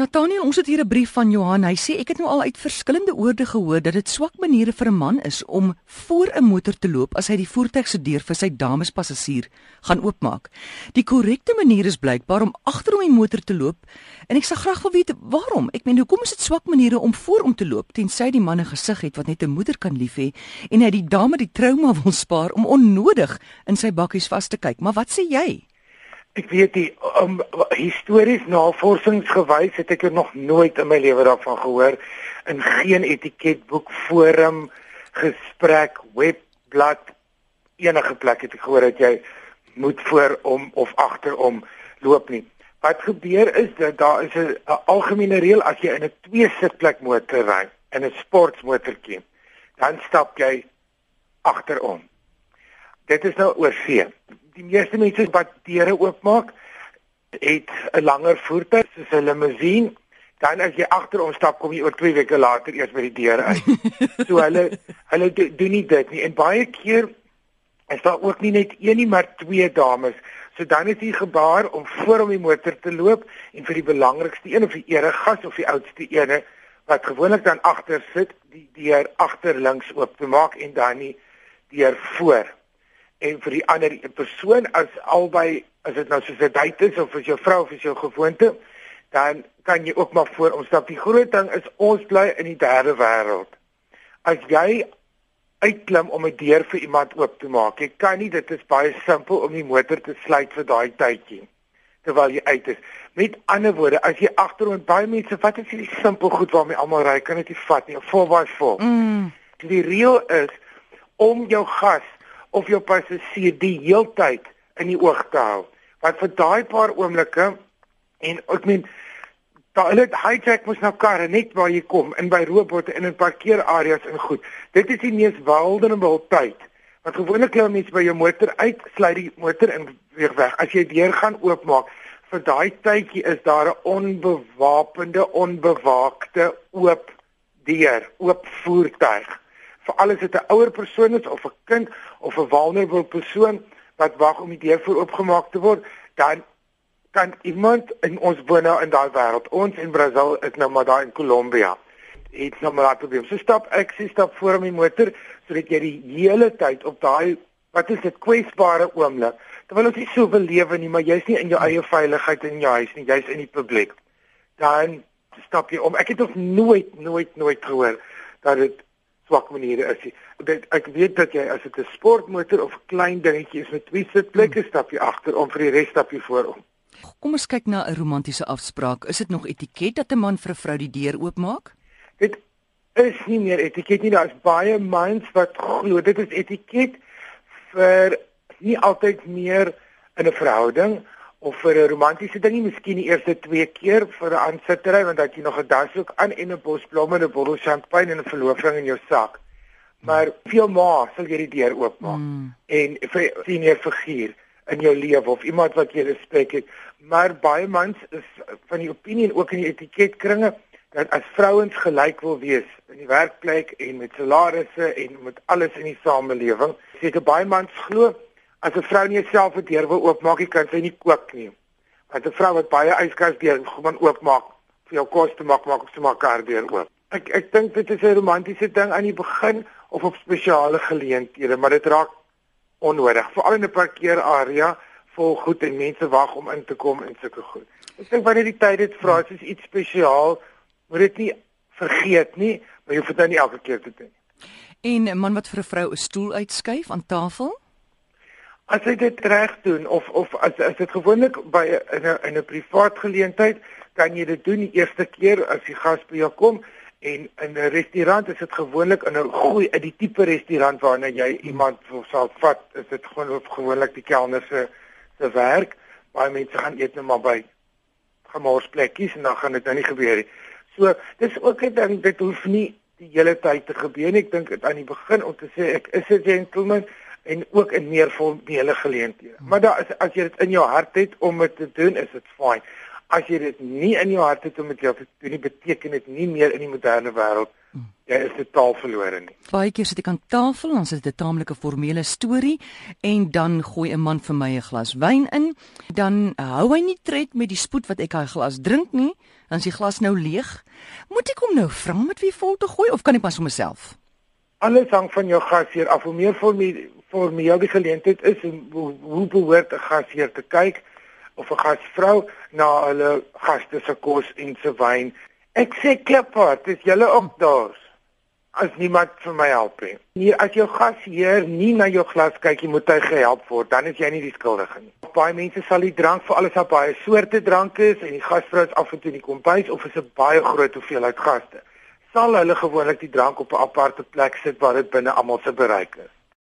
Nathaniel, ons het hier 'n brief van Johan. Hy sê ek het nou al uit verskillende oorde gehoor dat dit swak maniere vir 'n man is om voor 'n motor te loop as hy die voertuig se deur vir sy damespassasier gaan oopmaak. Die korrekte manier is blykbaar om agterom die motor te loop en ek sal graag wil weet waarom. Ek meen, hoekom is dit swak maniere om voor om te loop tensy die man 'n gesig het wat net 'n moeder kan lief hê en hy die dame die trauma wil spaar om onnodig in sy bakkies vas te kyk. Maar wat sê jy? Ek weet die um, histories navorsingsgewys het ek nog nooit in my lewe daarvan gehoor in geen etiketboek, forum, gesprek, webblad enige plek het ek gehoor dat jy moet voor om of agter om loop nie. Wat gebeur is dat daar is 'n algemene reël as jy in 'n twee sitplek motor ry, in 'n sportmotorkie, dan stap jy agterom. Dit is nou oor see die meeste mense wat deure oopmaak het 'n langer voertuig soos 'n limousine dan as jy agter ons stap kom jy oor 2 weke later eers by die deur uit. so hulle hulle do, doen nie dit nie en baie keer is daar ook nie net een nie maar twee dames. So dan is die gebaar om voor om die motor te loop en vir die belangrikste een of die eregas of die oudste ene wat gewoonlik dan agter sit, die deur agter links oop te maak en dan nie deur voor en vir die ander persoon as albei as dit nou soos 'n date is of as jou vrou of as jou gewoonte dan kan jy ook maar voor ons stap. Die groot ding is ons bly in die derde wêreld. As jy uitklim om 'n deur vir iemand oop te maak, jy kan nie dit is baie simpel om die motor te sluit vir daai tydjie terwyl jy uit is. Met ander woorde, as jy agteroond baie mense wat is hierdie simpel goed waarmee almal ry, kan dit nie vat nie. 'n 4x4. Mm. Die reël is om jou gas of jou passasier die heeltyd in die oog te hou. Want vir daai paar oomblikke en ek meen daar hulle hijack mos nou karre net waar jy kom in by robotte in parkeerareas en goed. Dit is die mees vulnerable tyd. Want gewoonlik klim mense by jou motor uit, sluit die motor en weer weg. As jy deur gaan oopmaak, vir daai tydjie is daar 'n onbewapende, onbewaakte oop deur, oop voertuig vir alles dit 'n ouer persoon is of 'n kind of 'n vulnerable persoon wat wag om die deur voor oopgemaak te word, dan kan iemand in ons woon nou in daai wêreld. Ons in Brasil is nou maar daar in Kolombia. Dit nou maar laat probleem. So stap ek, sy stap voor my motor sodat jy die hele tyd op daai wat is dit kwesbare oomblik. Terwyl ons nie so wil lewe nie, maar jy's nie in jou eie veiligheid in jou huis nie, jy's in die publiek. Dan stap jy om. Ek het nog nooit nooit nooit gehoor dat dit swak maniere is. Dit ek weet dat jy as dit 'n sportmotor of 'n klein dingetjie is met twee sitplekke hmm. stap jy agter om vir die res stap jy voor om. Kom ons kyk na 'n romantiese afspraak. Is dit nog etiket dat 'n man vir 'n vrou die deur oopmaak? Dit is nie meer etiket nie. Daar's baie mans wat glo dit is etiket vir nie altyd meer in 'n verhouding of vir 'n romantiese ding nie, miskien die eerste twee keer vir 'n aansittery want dat jy nog 'n dashoek aan en 'n bos blomme en 'n bottel champagne en 'n verloofring in jou sak. Maar veel maar sal jy die deur oopmaak mm. en vir senior figuur in jou lewe of iemand wat jy respek het. Maar baie mans is van die opinie en ook in die etiketkringe dat as vrouens gelyk wil wees in die werkplek en met salarisse en met alles in die samelewing, seker baie mans glo As 'n vrou nie self 'n deur wil oopmaak, kan sy nie kook nie. Want 'n vrou wat baie yskas deur gewoon oopmaak vir jou kos te maak, maak sy mekaar deur oop. Ek ek dink dit is 'n romantiese ding aan die begin of op spesiale geleenthede, maar dit raak onnodig, veral in 'n parkeerarea vol goed en mense wag om in te kom en sulke goed. Ek dink wanneer die tyd dit vra, is iets spesiaal, moet dit nie vergeet nie, maar jy hoef dit nie elke keer te doen. En 'n man wat vir 'n vrou 'n stoel uitskuif aan tafel? As jy dit reg doen of of as as dit gewoonlik by in 'n in 'n privaat geleentheid, kan jy dit doen die eerste keer as die gas by jou kom en in 'n restaurant is dit gewoonlik in 'n goeie in die tipe restaurant waarna jy iemand sal vat, is dit gewoon gewoonlik die kelner se se werk. Baie mense gaan eet net maar by gemors plekkies en dan gaan dit nou nie gebeur nie. So, dis ook 'n ding dit hoef nie die hele tyd te gebeur nie. Ek dink aan die begin om te sê ek is 'n gentleman en ook in meer formele geleenthede. Hmm. Maar daar is as jy dit in jou hart het om dit te doen, is dit fyn. As jy dit nie in jou hart het om dit te doen, beteken dit nie meer in die moderne wêreld hmm. jy is totaal verlore nie. Baie keer sit ek aan tafel, ons het 'n taamlike formele storie en dan gooi 'n man vir my 'n glas wyn in, dan hou hy nie tred met die spoed wat ek hy glas drink nie. dan is die glas nou leeg. Moet ek hom nou vra met wie vol te gooi of kan ek maar sommer self? Alles hang van jou gasheer af. Hoe meer formeel die geleentheid is en hoe, hoe behoort 'n gasheer te kyk of 'n gasvrou na hulle gaste se kos en se wyn. Ek sê kliphard, dis julle ook daar as niemand vir my help nie. Nee, as jou gasheer nie na jou glas kyk, jy moet hy gehelp word, dan is jy nie die skuldige nie. Baie mense sal die drank vir alles op baie soorte dranke is en die gasvrou is af en toe in die kombuis of is 'n baie groot hoeveelheid gaste. Sal hulle gewoonlik die drank op 'n aparte plek sit waar dit binne almal se bereik is.